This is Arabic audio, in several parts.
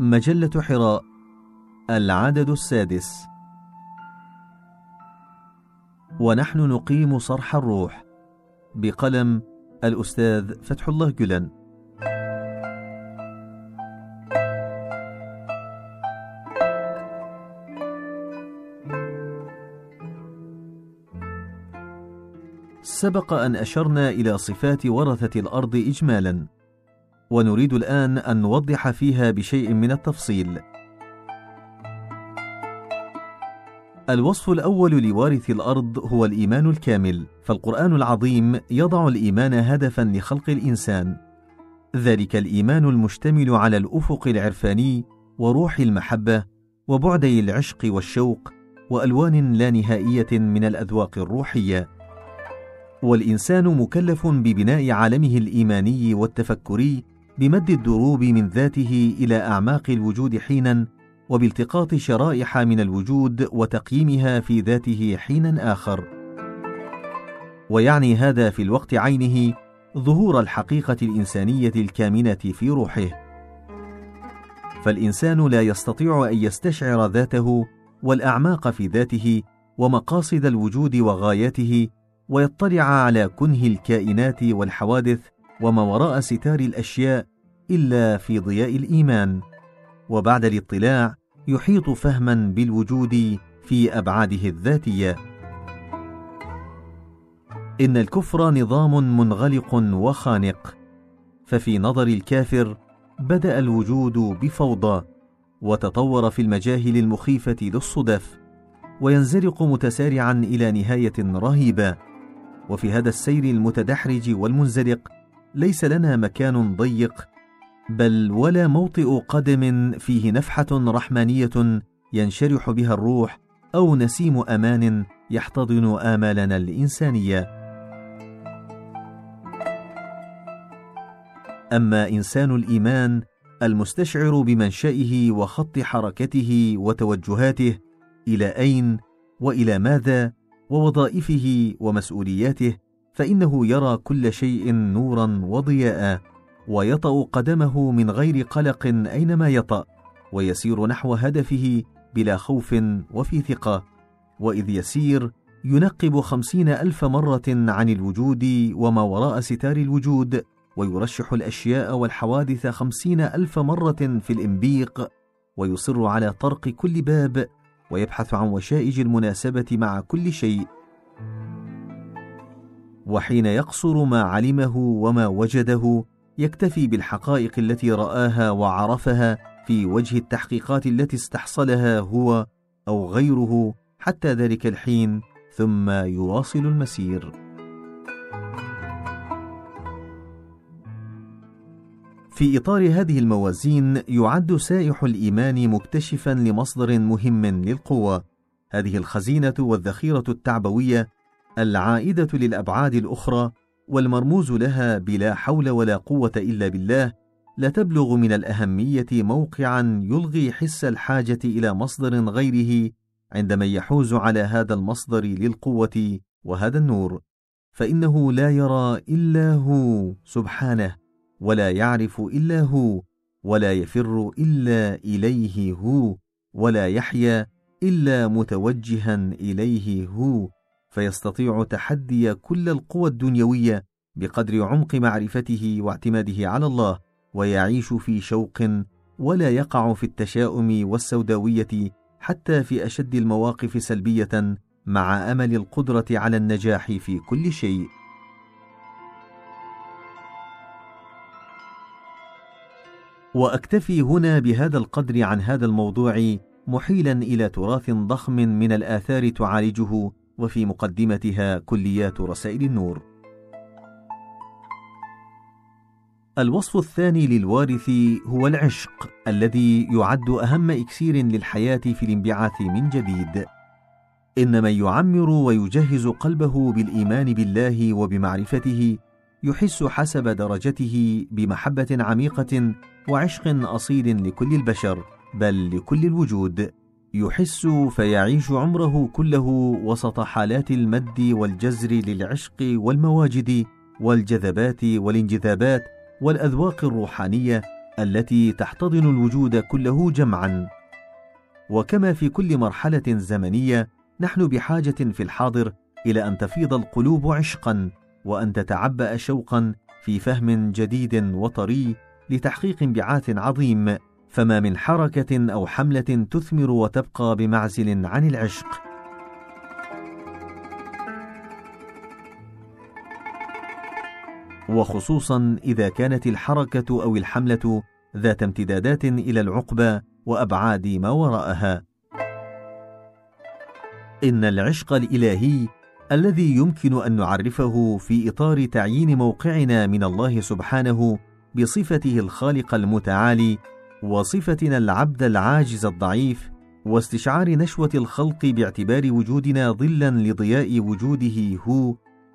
مجلة حراء العدد السادس. ونحن نقيم صرح الروح بقلم الأستاذ فتح الله جلن. سبق أن أشرنا إلى صفات ورثة الأرض إجمالا. ونريد الآن أن نوضح فيها بشيء من التفصيل. الوصف الأول لوارث الأرض هو الإيمان الكامل فالقرآن العظيم يضع الإيمان هدفا لخلق الإنسان. ذلك الإيمان المشتمل على الأفق العرفاني وروح المحبة وبعدي العشق والشوق وألوان لا نهائية من الأذواق الروحية. والإنسان مكلف ببناء عالمه الإيماني والتفكري بمد الدروب من ذاته إلى أعماق الوجود حينا وبالتقاط شرائح من الوجود وتقييمها في ذاته حينا آخر. ويعني هذا في الوقت عينه ظهور الحقيقة الإنسانية الكامنة في روحه. فالإنسان لا يستطيع أن يستشعر ذاته والأعماق في ذاته ومقاصد الوجود وغاياته ويطلع على كنه الكائنات والحوادث وما وراء ستار الأشياء إلا في ضياء الإيمان. وبعد الاطلاع يحيط فهما بالوجود في أبعاده الذاتية. إن الكفر نظام منغلق وخانق. ففي نظر الكافر بدأ الوجود بفوضى وتطور في المجاهل المخيفة للصدف وينزلق متسارعا إلى نهاية رهيبة. وفي هذا السير المتدحرج والمنزلق ليس لنا مكان ضيق بل ولا موطئ قدم فيه نفحة رحمانية ينشرح بها الروح أو نسيم أمان يحتضن آمالنا الإنسانية. أما إنسان الإيمان المستشعر بمنشئه وخط حركته وتوجهاته إلى أين وإلى ماذا ووظائفه ومسؤولياته فإنه يرى كل شيء نورا وضياء ويطأ قدمه من غير قلق أينما يطأ ويسير نحو هدفه بلا خوف وفي ثقة وإذ يسير ينقب خمسين ألف مرة عن الوجود وما وراء ستار الوجود ويرشح الأشياء والحوادث خمسين ألف مرة في الإنبيق ويصر على طرق كل باب ويبحث عن وشائج المناسبة مع كل شيء. وحين يقصر ما علمه وما وجده يكتفي بالحقائق التي رآها وعرفها في وجه التحقيقات التي استحصلها هو أو غيره حتى ذلك الحين ثم يواصل المسير. في إطار هذه الموازين يعد سائح الإيمان مكتشفا لمصدر مهم للقوة. هذه الخزينة والذخيرة التعبوية العائدة للأبعاد الأخرى والمرموز لها بلا حول ولا قوة إلا بالله لا تبلغ من الأهمية موقعا يلغي حس الحاجة إلى مصدر غيره عندما يحوز على هذا المصدر للقوة وهذا النور. فإنه لا يرى إلا هو سبحانه ولا يعرف إلا هو ولا يفر إلا إليه هو ولا يحيا إلا متوجها إليه هو. فيستطيع تحدي كل القوى الدنيوية بقدر عمق معرفته واعتماده على الله ويعيش في شوق ولا يقع في التشاؤم والسوداوية حتى في أشد المواقف سلبية مع أمل القدرة على النجاح في كل شيء. وأكتفي هنا بهذا القدر عن هذا الموضوع محيلا إلى تراث ضخم من الآثار تعالجه وفي مقدمتها كليات رسائل النور. الوصف الثاني للوارث هو العشق الذي يعد أهم إكسير للحياة في الانبعاث من جديد. إن من يعمر ويجهز قلبه بالإيمان بالله وبمعرفته يحس حسب درجته بمحبة عميقة وعشق أصيل لكل البشر بل لكل الوجود. يحس فيعيش عمره كله وسط حالات المد والجزر للعشق والمواجد والجذبات والانجذابات والأذواق الروحانية التي تحتضن الوجود كله جمعا. وكما في كل مرحلة زمنية نحن بحاجة في الحاضر إلى أن تفيض القلوب عشقا وأن تتعبأ شوقا في فهم جديد وطري لتحقيق انبعاث عظيم. فما من حركة أو حملة تثمر وتبقى بمعزل عن العشق. وخصوصا إذا كانت الحركة أو الحملة ذات امتدادات إلى العقبة وأبعاد ما وراءها. إن العشق الإلهي الذي يمكن أن نعرفه في إطار تعيين موقعنا من الله سبحانه بصفته الخالق المتعالي وصفتنا العبد العاجز الضعيف واستشعار نشوة الخلق باعتبار وجودنا ظلا لضياء وجوده هو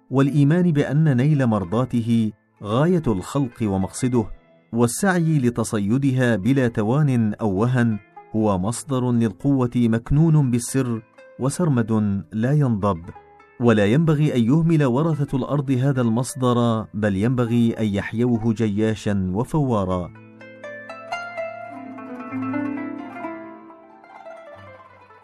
والإيمان بأن نيل مرضاته غاية الخلق ومقصده والسعي لتصيدها بلا توان أو وهن هو مصدر للقوة مكنون بالسر وسرمد لا ينضب. ولا ينبغي أن يهمل ورثة الأرض هذا المصدر بل ينبغي أن يحيوه جياشا وفوارا.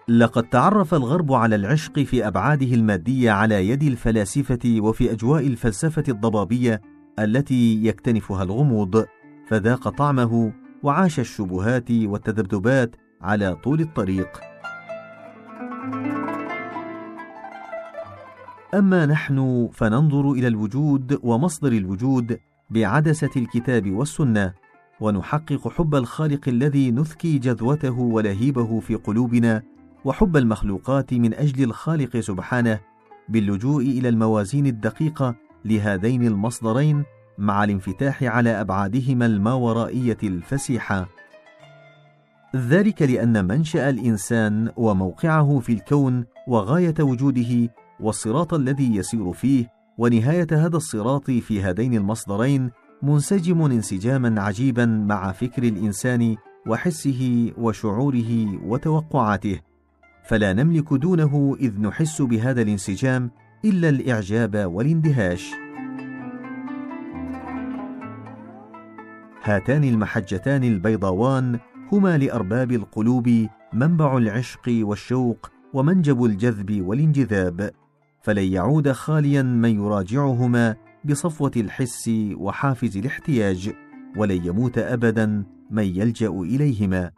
لقد تعرف الغرب على العشق في أبعاده المادية على يد الفلاسفة وفي أجواء الفلسفة الضبابية التي يكتنفها الغموض فذاق طعمه وعاش الشبهات والتذبذبات على طول الطريق. أما نحن فننظر إلى الوجود ومصدر الوجود بعدسة الكتاب والسنة ونحقق حب الخالق الذي نثكي جذوته ولهيبه في قلوبنا وحب المخلوقات من أجل الخالق سبحانه باللجوء إلى الموازين الدقيقة لهذين المصدرين مع الانفتاح على أبعادهما الماورائيه الفسيحة. ذلك لأن منشأ الإنسان وموقعه في الكون وغاية وجوده والصراط الذي يسير فيه ونهاية هذا الصراط في هذين المصدرين منسجم انسجاما عجيبا مع فكر الإنسان وحسه وشعوره وتوقعاته فلا نملك دونه إذ نحس بهذا الانسجام إلا الإعجاب والاندهاش. هاتان المحجتان البيضاوان هما لأرباب القلوب منبع العشق والشوق ومنجب الجذب والانجذاب فلن يعود خاليا من يراجعهما بصفوة الحس وحافز الاحتياج ولن يموت ابدا من يلجأ إليهما.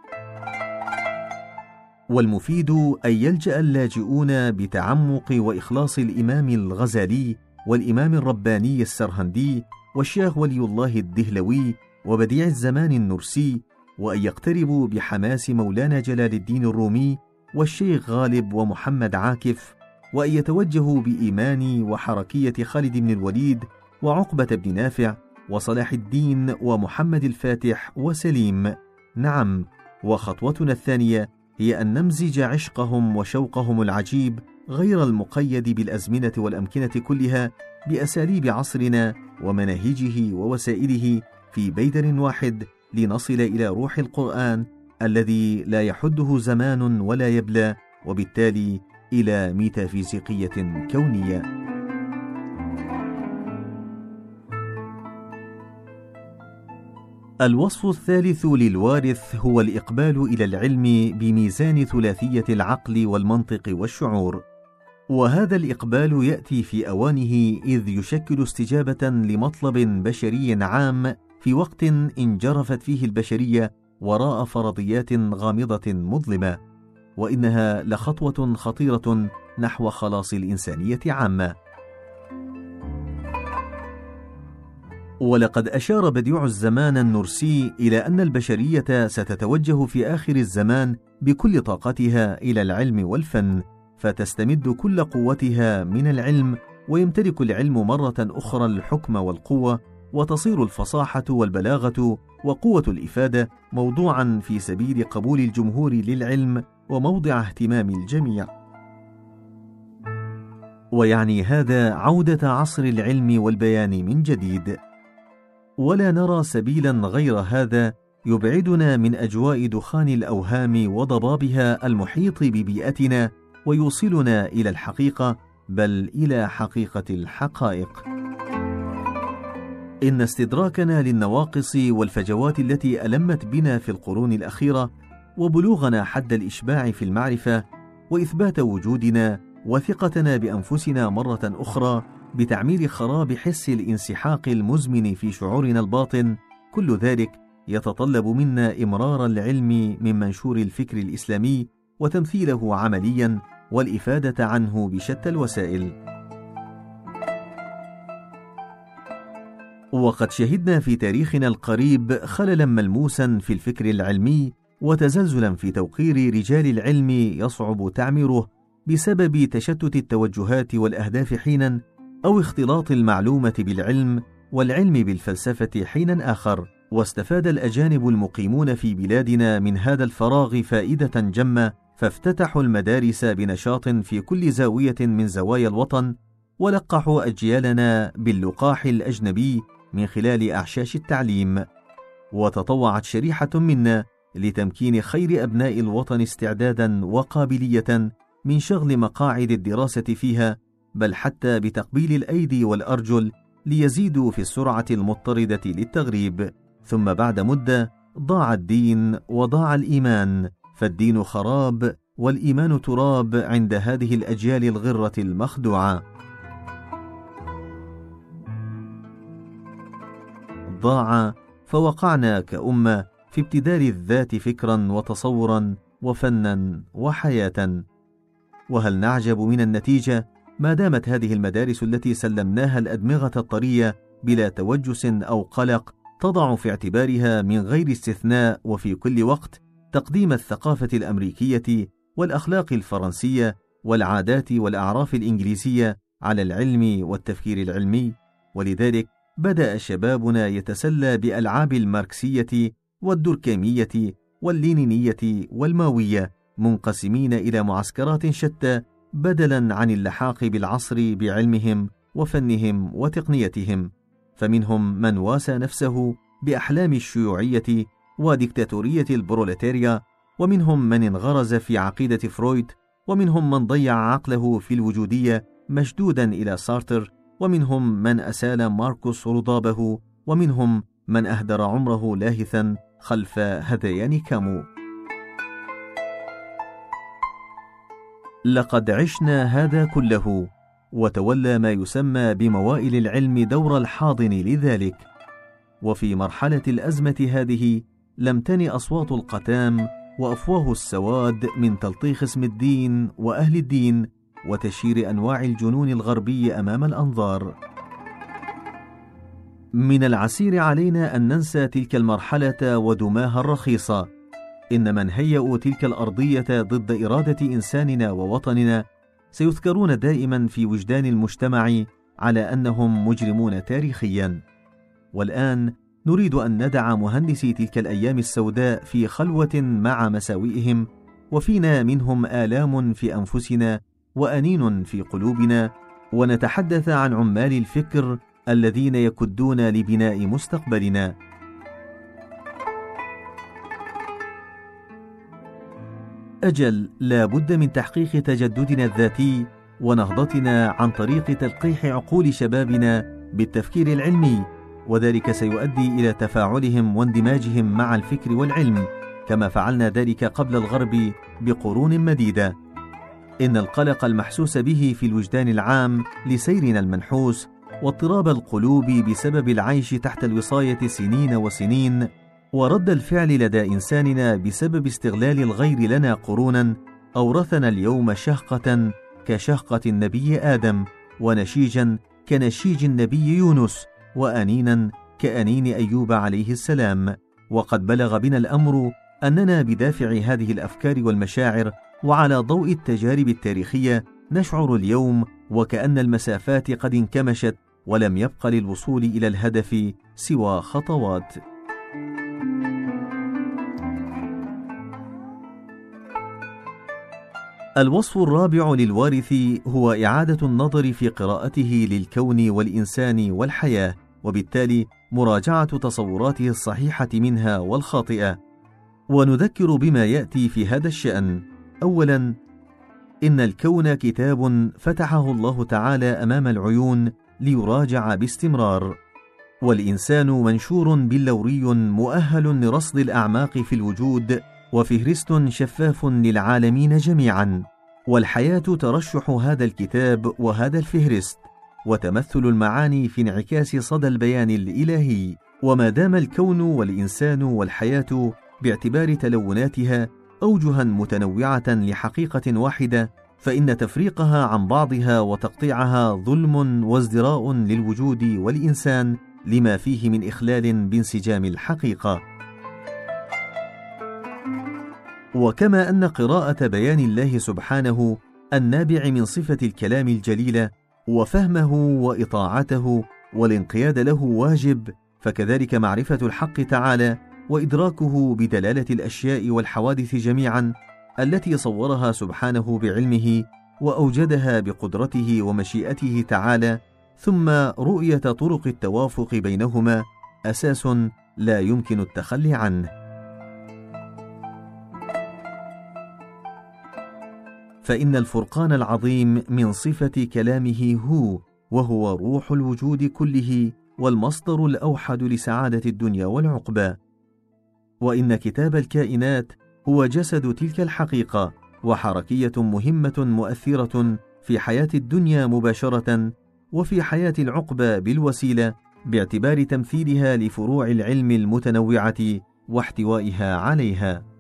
والمفيد أن يلجأ اللاجئون بتعمق وإخلاص الإمام الغزالي والإمام الرباني السرهندي والشيخ ولي الله الدهلوي وبديع الزمان النرسي وأن يقتربوا بحماس مولانا جلال الدين الرومي والشيخ غالب ومحمد عاكف وأن يتوجهوا بإيمان وحركية خالد بن الوليد وعقبة بن نافع وصلاح الدين ومحمد الفاتح وسليم. نعم وخطوتنا الثانية هي أن نمزج عشقهم وشوقهم العجيب غير المقيد بالأزمنة والأمكنة كلها بأساليب عصرنا ومناهجه ووسائله في بيدر واحد لنصل إلى روح القرآن الذي لا يحده زمان ولا يبلى وبالتالي إلى ميتافيزيقية كونية. الوصف الثالث للوارث هو الإقبال إلى العلم بميزان ثلاثية العقل والمنطق والشعور. وهذا الإقبال يأتي في أوانه إذ يشكل استجابة لمطلب بشري عام في وقت انجرفت فيه البشرية وراء فرضيات غامضة مظلمة وإنها لخطوة خطيرة نحو خلاص الإنسانية عامة. ولقد أشار بديع الزمان النرسي إلى أن البشرية ستتوجه في آخر الزمان بكل طاقتها إلى العلم والفن فتستمد كل قوتها من العلم ويمتلك العلم مرة أخرى الحكم والقوة وتصير الفصاحة والبلاغة وقوة الإفادة موضوعا في سبيل قبول الجمهور للعلم وموضع اهتمام الجميع. ويعني هذا عودة عصر العلم والبيان من جديد. ولا نرى سبيلا غير هذا يبعدنا من أجواء دخان الأوهام وضبابها المحيط ببيئتنا ويوصلنا إلى الحقيقة بل إلى حقيقة الحقائق. إن استدراكنا للنواقص والفجوات التي ألمت بنا في القرون الأخيرة وبلوغنا حد الإشباع في المعرفة وإثبات وجودنا وثقتنا بأنفسنا مرة أخرى بتعمير خراب حس الانسحاق المزمن في شعورنا الباطن كل ذلك يتطلب منا إمرار العلم من منشور الفكر الإسلامي وتمثيله عمليا والإفادة عنه بشتى الوسائل. وقد شهدنا في تاريخنا القريب خللا ملموسا في الفكر العلمي وتزلزلا في توقير رجال العلم يصعب تعميره بسبب تشتت التوجهات والأهداف حينا أو اختلاط المعلومة بالعلم والعلم بالفلسفة حينا آخر. واستفاد الأجانب المقيمون في بلادنا من هذا الفراغ فائدة جمة فافتتحوا المدارس بنشاط في كل زاوية من زوايا الوطن ولقحوا أجيالنا باللقاح الأجنبي من خلال أعشاش التعليم. وتطوعت شريحة منا لتمكين خير أبناء الوطن استعدادا وقابلية من شغل مقاعد الدراسة فيها بل حتى بتقبيل الأيدي والأرجل ليزيدوا في السرعة المضطردة للتغريب. ثم بعد مدة ضاع الدين وضاع الإيمان فالدين خراب والإيمان تراب عند هذه الأجيال الغرة المخدوعة. ضاع فوقعنا كأمة في ابتدار الذات فكرا وتصورا وفنا وحياه. وهل نعجب من النتيجة؟ ما دامت هذه المدارس التي سلمناها الأدمغة الطرية بلا توجس أو قلق تضع في اعتبارها من غير استثناء وفي كل وقت تقديم الثقافة الأمريكية والأخلاق الفرنسية والعادات والأعراف الإنجليزية على العلم والتفكير العلمي. ولذلك بدأ شبابنا يتسلى بألعاب الماركسية والدركيميه واللينينية والماوية منقسمين إلى معسكرات شتى بدلا عن اللحاق بالعصر بعلمهم وفنهم وتقنيتهم فمنهم من واسى نفسه بأحلام الشيوعية وديكتاتورية البروليتاريا ومنهم من انغرز في عقيدة فرويد ومنهم من ضيع عقله في الوجودية مشدودا إلى سارتر ومنهم من أسال ماركوس رضابه ومنهم من أهدر عمره لاهثا خلف هذيان كامو. لقد عشنا هذا كله وتولى ما يسمى بموائل العلم دور الحاضن لذلك. وفي مرحلة الأزمة هذه لم تن أصوات القتام وأفواه السواد من تلطيخ اسم الدين وأهل الدين وتشهير أنواع الجنون الغربي أمام الأنظار. من العسير علينا أن ننسى تلك المرحلة ودماها الرخيصة. إن من هيئوا تلك الأرضية ضد إرادة إنساننا ووطننا سيذكرون دائما في وجدان المجتمع على أنهم مجرمون تاريخيا. والآن نريد أن ندع مهندسي تلك الأيام السوداء في خلوة مع مساوئهم وفينا منهم آلام في أنفسنا وأنين في قلوبنا ونتحدث عن عمال الفكر الذين يكدون لبناء مستقبلنا. أجل لا بد من تحقيق تجددنا الذاتي ونهضتنا عن طريق تلقيح عقول شبابنا بالتفكير العلمي وذلك سيؤدي إلى تفاعلهم واندماجهم مع الفكر والعلم كما فعلنا ذلك قبل الغرب بقرون مديدة. إن القلق المحسوس به في الوجدان العام لسيرنا المنحوس واضطراب القلوب بسبب العيش تحت الوصاية سنين وسنين ورد الفعل لدى إنساننا بسبب استغلال الغير لنا قرونا أورثنا اليوم شهقة كشهقة النبي آدم ونشيجا كنشيج النبي يونس وأنينا كأنين أيوب عليه السلام. وقد بلغ بنا الأمر أننا بدافع هذه الأفكار والمشاعر وعلى ضوء التجارب التاريخية نشعر اليوم وكأن المسافات قد انكمشت ولم يبق للوصول إلى الهدف سوى خطوات. الوصف الرابع للوارث هو إعادة النظر في قراءته للكون والإنسان والحياة وبالتالي مراجعة تصوراته الصحيحة منها والخاطئة. ونذكر بما يأتي في هذا الشأن. اولا إن الكون كتاب فتحه الله تعالى أمام العيون ليراجع باستمرار. والإنسان منشور بلوري مؤهل لرصد الأعماق في الوجود وفهرست شفاف للعالمين جميعا والحياة ترشح هذا الكتاب وهذا الفهرست وتمثل المعاني في انعكاس صدى البيان الإلهي وما دام الكون والإنسان والحياة باعتبار تلوناتها أوجها متنوعة لحقيقة واحدة فإن تفريقها عن بعضها وتقطيعها ظلم وازدراء للوجود والإنسان لما فيه من إخلال بانسجام الحقيقة. وكما أن قراءة بيان الله سبحانه النابع من صفة الكلام الجليلة وفهمه وإطاعته والانقياد له واجب، فكذلك معرفة الحق تعالى وإدراكه بدلالة الأشياء والحوادث جميعا التي صورها سبحانه بعلمه وأوجدها بقدرته ومشيئته تعالى ثم رؤية طرق التوافق بينهما أساس لا يمكن التخلي عنه. فإن الفرقان العظيم من صفة كلامه هو وهو روح الوجود كله والمصدر الأوحد لسعادة الدنيا والعقبى. وإن كتاب الكائنات هو جسد تلك الحقيقة وحركية مهمة مؤثرة في حياة الدنيا مباشرة وفي حياة العقبى بالوسيلة باعتبار تمثيلها لفروع العلم المتنوعة واحتوائها عليها.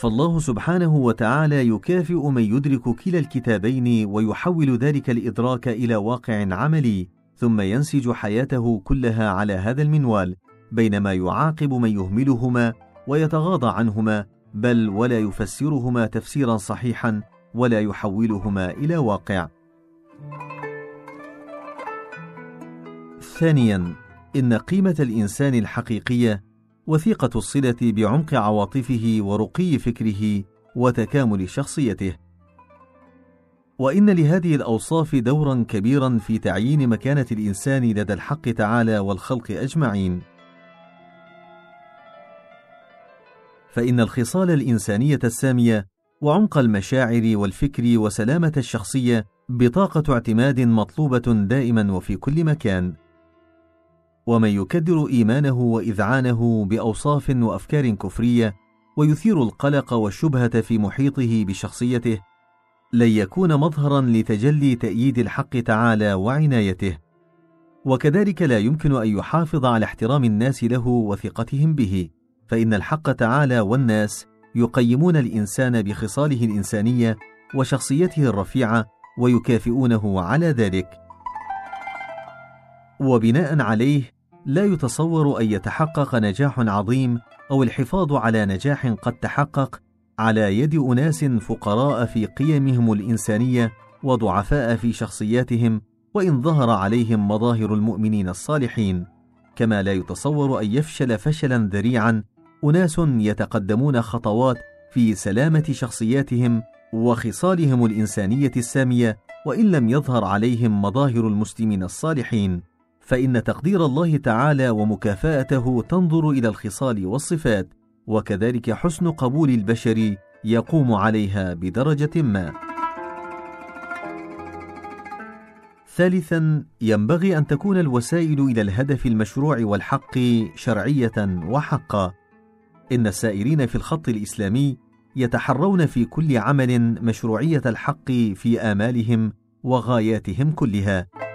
فالله سبحانه وتعالى يكافئ من يدرك كلا الكتابين ويحول ذلك الإدراك إلى واقع عملي ثم ينسج حياته كلها على هذا المنوال بينما يعاقب من يهملهما ويتغاضى عنهما بل ولا يفسرهما تفسيرا صحيحا ولا يحولهما إلى واقع. ثانيا إن قيمة الإنسان الحقيقية وثيقة الصلة بعمق عواطفه ورقي فكره وتكامل شخصيته. وإن لهذه الأوصاف دورا كبيرا في تعيين مكانة الإنسان لدى الحق تعالى والخلق أجمعين. فإن الخصال الإنسانية السامية وعمق المشاعر والفكر وسلامة الشخصية بطاقة اعتماد مطلوبة دائما وفي كل مكان. ومن يكدر إيمانه وإذعانه بأوصاف وأفكار كفرية ويثير القلق والشبهة في محيطه بشخصيته لن يكون مظهرا لتجلي تأييد الحق تعالى وعنايته. وكذلك لا يمكن أن يحافظ على احترام الناس له وثقتهم به فإن الحق تعالى والناس يقيمون الإنسان بخصاله الإنسانية وشخصيته الرفيعة ويكافئونه على ذلك. وبناء عليه لا يتصور أن يتحقق نجاح عظيم أو الحفاظ على نجاح قد تحقق على يد أناس فقراء في قيمهم الإنسانية وضعفاء في شخصياتهم وإن ظهر عليهم مظاهر المؤمنين الصالحين. كما لا يتصور أن يفشل فشلا ذريعا أناس يتقدمون خطوات في سلامة شخصياتهم وخصالهم الإنسانية السامية وإن لم يظهر عليهم مظاهر المسلمين الصالحين. فإن تقدير الله تعالى ومكافأته تنظر إلى الخصال والصفات وكذلك حسن قبول البشر يقوم عليها بدرجة ما. ثالثا ينبغي أن تكون الوسائل إلى الهدف المشروع والحق شرعية وحقا. إن السائرين في الخط الإسلامي يتحرون في كل عمل مشروعية الحق في آمالهم وغاياتهم كلها.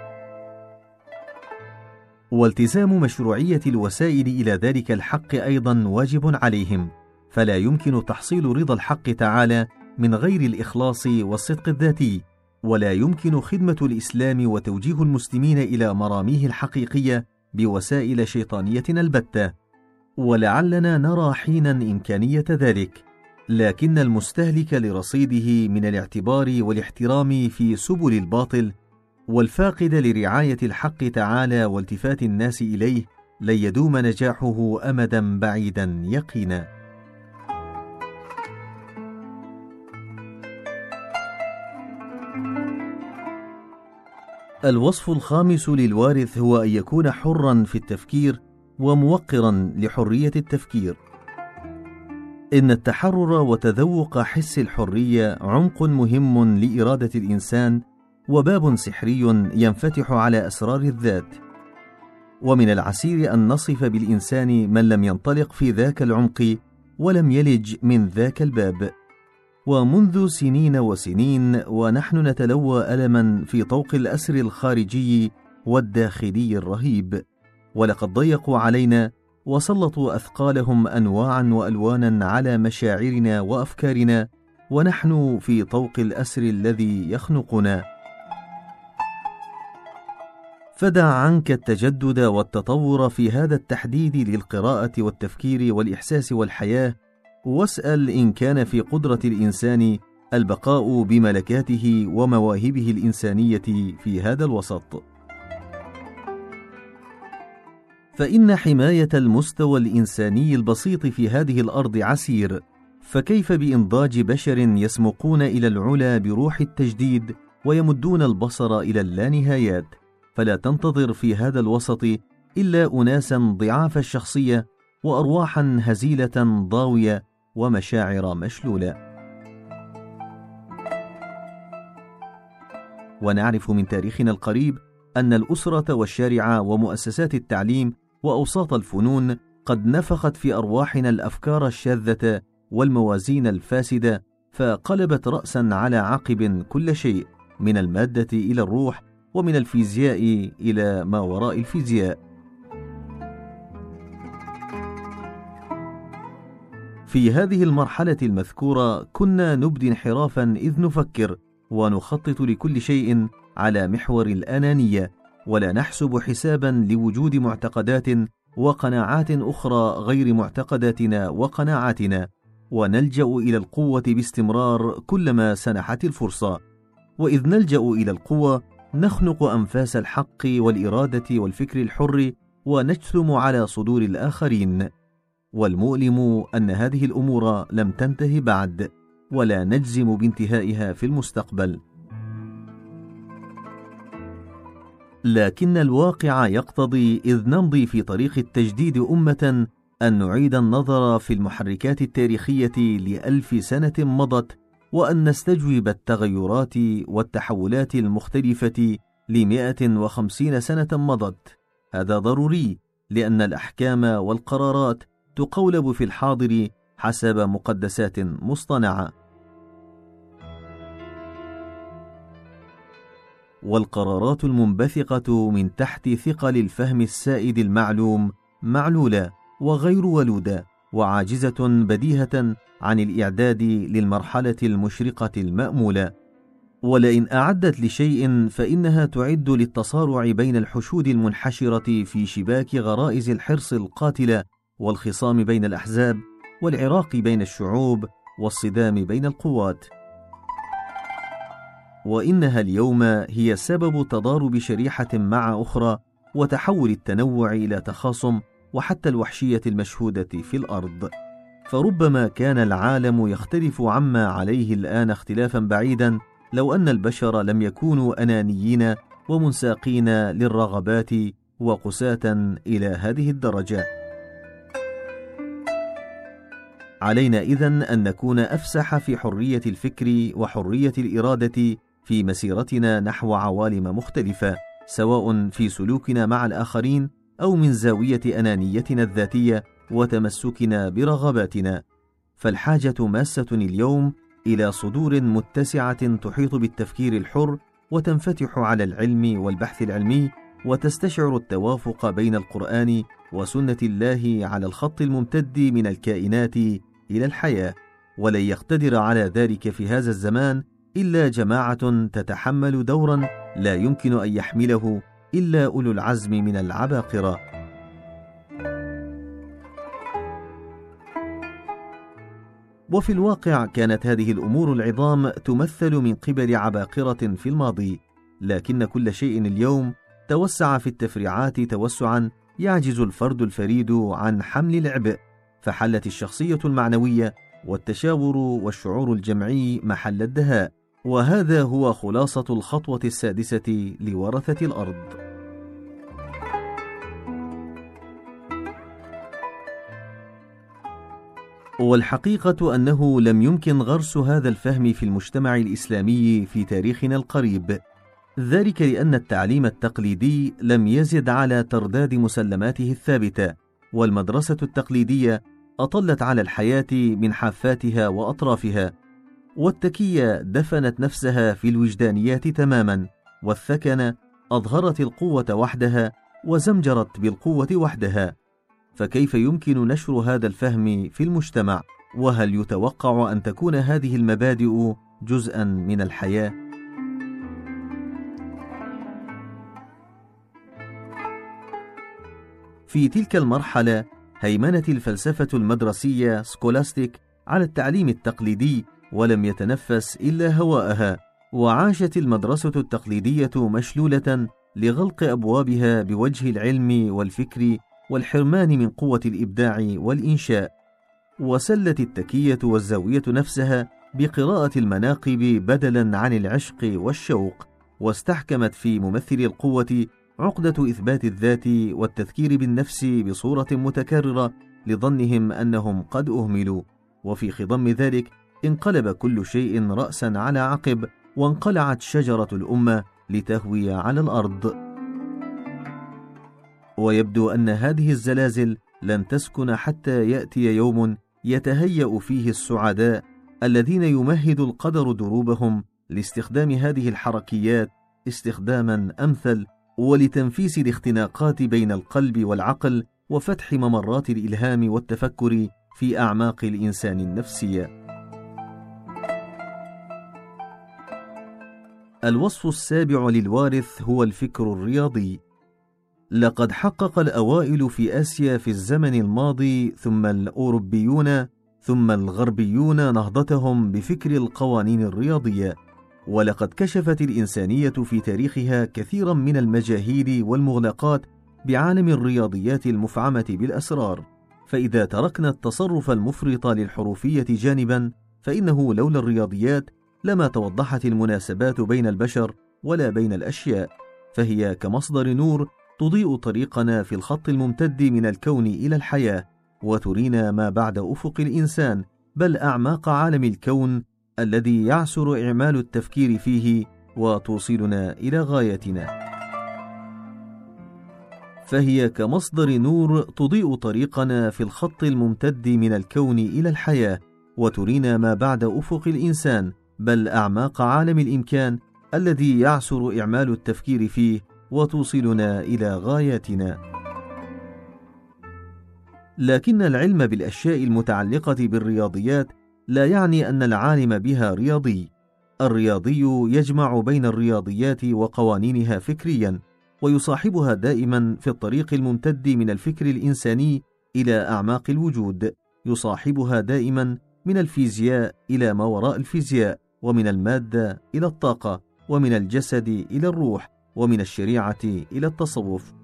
والتزام مشروعية الوسائل إلى ذلك الحق أيضا واجب عليهم فلا يمكن تحصيل رضا الحق تعالى من غير الإخلاص والصدق الذاتي ولا يمكن خدمة الإسلام وتوجيه المسلمين إلى مراميه الحقيقية بوسائل شيطانية البتة. ولعلنا نرى حينا إمكانية ذلك لكن المستهلك لرصيده من الاعتبار والاحترام في سبل الباطل والفاقد لرعاية الحق تعالى والتفات الناس إليه لن يدوم نجاحه امدا بعيدا يقينا. الوصف الخامس للوارث هو أن يكون حرا في التفكير وموقرا لحرية التفكير. إن التحرر وتذوق حس الحرية عمق مهم لإرادة الإنسان وباب سحري ينفتح على أسرار الذات. ومن العسير أن نصف بالإنسان من لم ينطلق في ذاك العمق ولم يلج من ذاك الباب. ومنذ سنين وسنين ونحن نتلوى ألما في طوق الأسر الخارجي والداخلي الرهيب. ولقد ضيقوا علينا وسلطوا أثقالهم انواعا والوانا على مشاعرنا وأفكارنا ونحن في طوق الأسر الذي يخنقنا. فدع عنك التجدد والتطور في هذا التحديد للقراءة والتفكير والإحساس والحياة واسأل إن كان في قدرة الإنسان البقاء بملكاته ومواهبه الإنسانية في هذا الوسط. فإن حماية المستوى الإنساني البسيط في هذه الأرض عسير فكيف بإنضاج بشر يسمقون إلى العلا بروح التجديد ويمدون البصر إلى اللانهايات؟ فلا تنتظر في هذا الوسط إلا اناسا ضعاف الشخصية وارواحا هزيلة ضاوية ومشاعر مشلولة. ونعرف من تاريخنا القريب أن الأسرة والشارع ومؤسسات التعليم وأوساط الفنون قد نفخت في أرواحنا الأفكار الشاذة والموازين الفاسدة فقلبت راسا على عقب كل شيء من المادة إلى الروح ومن الفيزياء إلى ما وراء الفيزياء. في هذه المرحلة المذكورة كنا نبدي انحرافا إذ نفكر ونخطط لكل شيء على محور الأنانية ولا نحسب حسابا لوجود معتقدات وقناعات أخرى غير معتقداتنا وقناعاتنا ونلجأ إلى القوة باستمرار كلما سنحت الفرصة. وإذ نلجأ إلى القوة نخنق أنفاس الحق والإرادة والفكر الحر ونجثم على صدور الآخرين. والمؤلم أن هذه الأمور لم تنته بعد ولا نجزم بانتهائها في المستقبل. لكن الواقع يقتضي إذ نمضي في طريق التجديد أمة أن نعيد النظر في المحركات التاريخية لألف سنة مضت وأن نستجوب التغيرات والتحولات المختلفة لمائه وخمسين سنة مضت. هذا ضروري لأن الأحكام والقرارات تقولب في الحاضر حسب مقدسات مصطنعة. والقرارات المنبثقة من تحت ثقل الفهم السائد المعلوم معلولة وغير ولودة وعاجزة بديهة عن الإعداد للمرحلة المشرقة المأمولة. ولئن أعدت لشيء فإنها تعد للتصارع بين الحشود المنحشرة في شباك غرائز الحرص القاتلة والخصام بين الأحزاب والعراق بين الشعوب والصدام بين القوات. وإنها اليوم هي سبب تضارب شريحة مع أخرى وتحول التنوع إلى تخاصم وحتى الوحشية المشهودة في الأرض. فربما كان العالم يختلف عما عليه الآن اختلافا بعيدا لو أن البشر لم يكونوا أنانيين ومنساقين للرغبات وقساة إلى هذه الدرجة. علينا اذن أن نكون أفسح في حرية الفكر وحرية الإرادة في مسيرتنا نحو عوالم مختلفة سواء في سلوكنا مع الآخرين أو من زاوية أنانيتنا الذاتية وتمسكنا برغباتنا فالحاجة ماسة اليوم إلى صدور متسعة تحيط بالتفكير الحر وتنفتح على العلم والبحث العلمي وتستشعر التوافق بين القرآن وسنة الله على الخط الممتد من الكائنات إلى الحياة. ولن يقتدر على ذلك في هذا الزمان إلا جماعة تتحمل دورا لا يمكن أن يحمله إلا أولو العزم من العباقرة. وفي الواقع كانت هذه الأمور العظام تمثل من قبل عباقرة في الماضي لكن كل شيء اليوم توسع في التفريعات توسعا يعجز الفرد الفريد عن حمل العبء فحلت الشخصية المعنوية والتشاور والشعور الجمعي محل الدهاء وهذا هو خلاصة الخطوة السادسة لورثة الأرض. والحقيقة أنه لم يمكن غرس هذا الفهم في المجتمع الإسلامي في تاريخنا القريب. ذلك لأن التعليم التقليدي لم يزد على ترداد مسلماته الثابتة، والمدرسة التقليدية أطلت على الحياة من حافاتها وأطرافها، والتكية دفنت نفسها في الوجدانيات تماما، والثكنة أظهرت القوة وحدها وزمجرت بالقوة وحدها، فكيف يمكن نشر هذا الفهم في المجتمع؟ وهل يتوقع أن تكون هذه المبادئ جزءا من الحياة؟ في تلك المرحلة هيمنت الفلسفة المدرسية scholastic على التعليم التقليدي ولم يتنفس إلا هواءها وعاشت المدرسة التقليدية مشلولة لغلق أبوابها بوجه العلم والفكر والحرمان من قوة الإبداع والإنشاء وسلت التكية والزاوية نفسها بقراءة المناقب بدلا عن العشق والشوق واستحكمت في ممثل القوة عقدة إثبات الذات والتذكير بالنفس بصورة متكررة لظنهم أنهم قد أهملوا. وفي خضم ذلك انقلب كل شيء رأسا على عقب وانقلعت شجرة الأمة لتهوي على الأرض. ويبدو أن هذه الزلازل لن تسكن حتى يأتي يوم يتهيأ فيه السعداء الذين يمهد القدر دروبهم لاستخدام هذه الحركيات استخداما أمثل ولتنفيس الاختناقات بين القلب والعقل وفتح ممرات الإلهام والتفكر في أعماق الإنسان النفسية. الوصف السابع للوارث هو الفكر الرياضي. لقد حقق الأوائل في آسيا في الزمن الماضي ثم الأوروبيون ثم الغربيون نهضتهم بفكر القوانين الرياضية. ولقد كشفت الإنسانية في تاريخها كثيرا من المجاهيل والمغلقات بعالم الرياضيات المفعمة بالأسرار. فإذا تركنا التصرف المفرط للحروفية جانبا فإنه لولا الرياضيات لما توضحت المناسبات بين البشر ولا بين الأشياء. فهي كمصدر نور تضيء طريقنا في الخط الممتد من الكون إلى الحياة وترينا ما بعد أفق الإنسان بل أعماق عالم الكون الذي يعسر إعمال التفكير فيه وتوصلنا إلى غايتنا. فهي كمصدر نور تضيء طريقنا في الخط الممتد من الكون إلى الحياة وترينا ما بعد أفق الإنسان بل أعماق عالم الإمكان الذي يعسر إعمال التفكير فيه وتوصلنا إلى غاياتنا. لكن العلم بالأشياء المتعلقة بالرياضيات لا يعني أن العالم بها رياضي. الرياضي يجمع بين الرياضيات وقوانينها فكريا ويصاحبها دائما في الطريق الممتد من الفكر الإنساني إلى أعماق الوجود. يصاحبها دائما من الفيزياء إلى ما وراء الفيزياء ومن المادة إلى الطاقة ومن الجسد إلى الروح. ومن الشريعة إلى التصوف.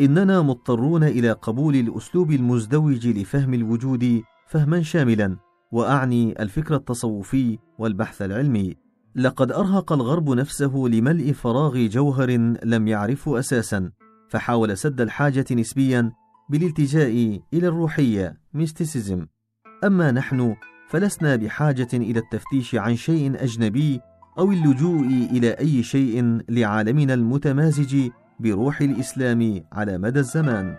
إننا مضطرون إلى قبول الأسلوب المزدوج لفهم الوجود فهما شاملا وأعني الفكر التصوفي والبحث العلمي. لقد أرهق الغرب نفسه لملء فراغ جوهر لم يعرفه أساسا فحاول سد الحاجة نسبيا بالالتجاء إلى الروحية ميستيسيزم أما نحن فلسنا بحاجة إلى التفتيش عن شيء أجنبي أو اللجوء إلى أي شيء لعالمنا المتمازج بروح الإسلام على مدى الزمان.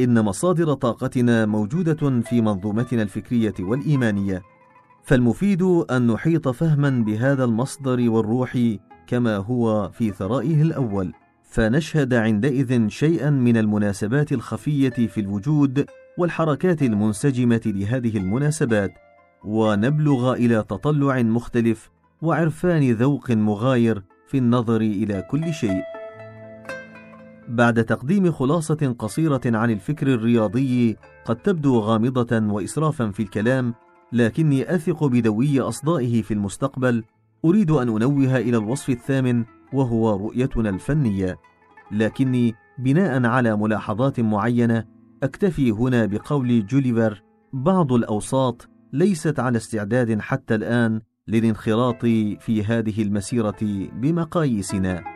إن مصادر طاقتنا موجودة في منظومتنا الفكرية والإيمانية فالمفيد أن نحيط فهما بهذا المصدر والروح كما هو في ثرائه الأول. فنشهد عندئذ شيئا من المناسبات الخفية في الوجود والحركات المنسجمة لهذه المناسبات. ونبلغ إلى تطلع مختلف وعرفان ذوق مغاير في النظر إلى كل شيء. بعد تقديم خلاصة قصيرة عن الفكر الرياضي قد تبدو غامضة واسرافا في الكلام لكني أثق بدوي أصدائه في المستقبل. أريد أن أنوه إلى الوصف الثامن وهو رؤيتنا الفنية. لكني بناء على ملاحظات معينة أكتفي هنا بقول جوليفر بعض الأوساط ليست على استعداد حتى الآن للانخراط في هذه المسيرة بمقاييسنا.